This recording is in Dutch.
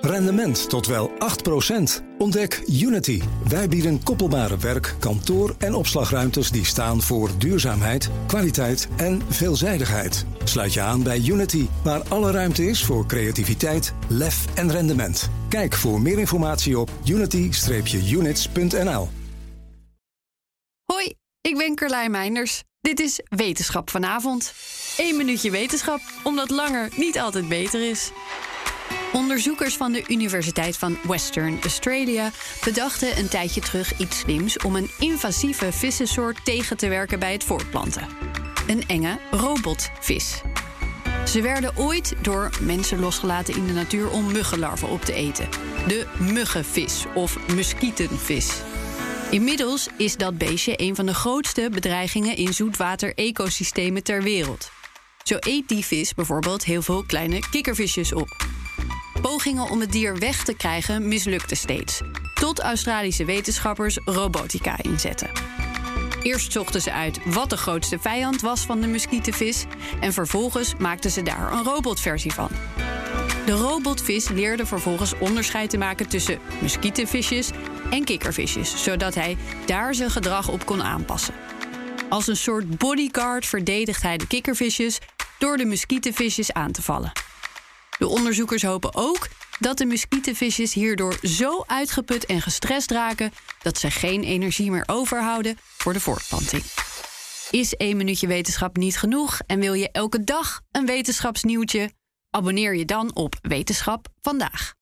Rendement tot wel 8%. Ontdek Unity. Wij bieden koppelbare werk, kantoor en opslagruimtes die staan voor duurzaamheid, kwaliteit en veelzijdigheid. Sluit je aan bij Unity, waar alle ruimte is voor creativiteit, lef en rendement. Kijk voor meer informatie op unity-units.nl. Hoi, ik ben Carlijn Meinders. Dit is Wetenschap vanavond. Eén minuutje wetenschap, omdat langer niet altijd beter is. Onderzoekers van de Universiteit van Western Australia bedachten een tijdje terug iets slims om een invasieve vissensoort tegen te werken bij het voortplanten. Een enge robotvis. Ze werden ooit door mensen losgelaten in de natuur om muggenlarven op te eten. De muggenvis of muskietenvis. Inmiddels is dat beestje een van de grootste bedreigingen in zoetwater-ecosystemen ter wereld. Zo eet die vis bijvoorbeeld heel veel kleine kikkervisjes op. Pogingen om het dier weg te krijgen mislukten steeds. Tot Australische wetenschappers robotica inzetten. Eerst zochten ze uit wat de grootste vijand was van de muskietenvis... en vervolgens maakten ze daar een robotversie van. De robotvis leerde vervolgens onderscheid te maken tussen muskietenvisjes en kikkervisjes... zodat hij daar zijn gedrag op kon aanpassen. Als een soort bodyguard verdedigt hij de kikkervisjes... door de muskietenvisjes aan te vallen. De onderzoekers hopen ook dat de muskietenvisjes hierdoor zo uitgeput en gestrest raken dat ze geen energie meer overhouden voor de voortplanting. Is één minuutje wetenschap niet genoeg en wil je elke dag een wetenschapsnieuwtje? Abonneer je dan op Wetenschap vandaag.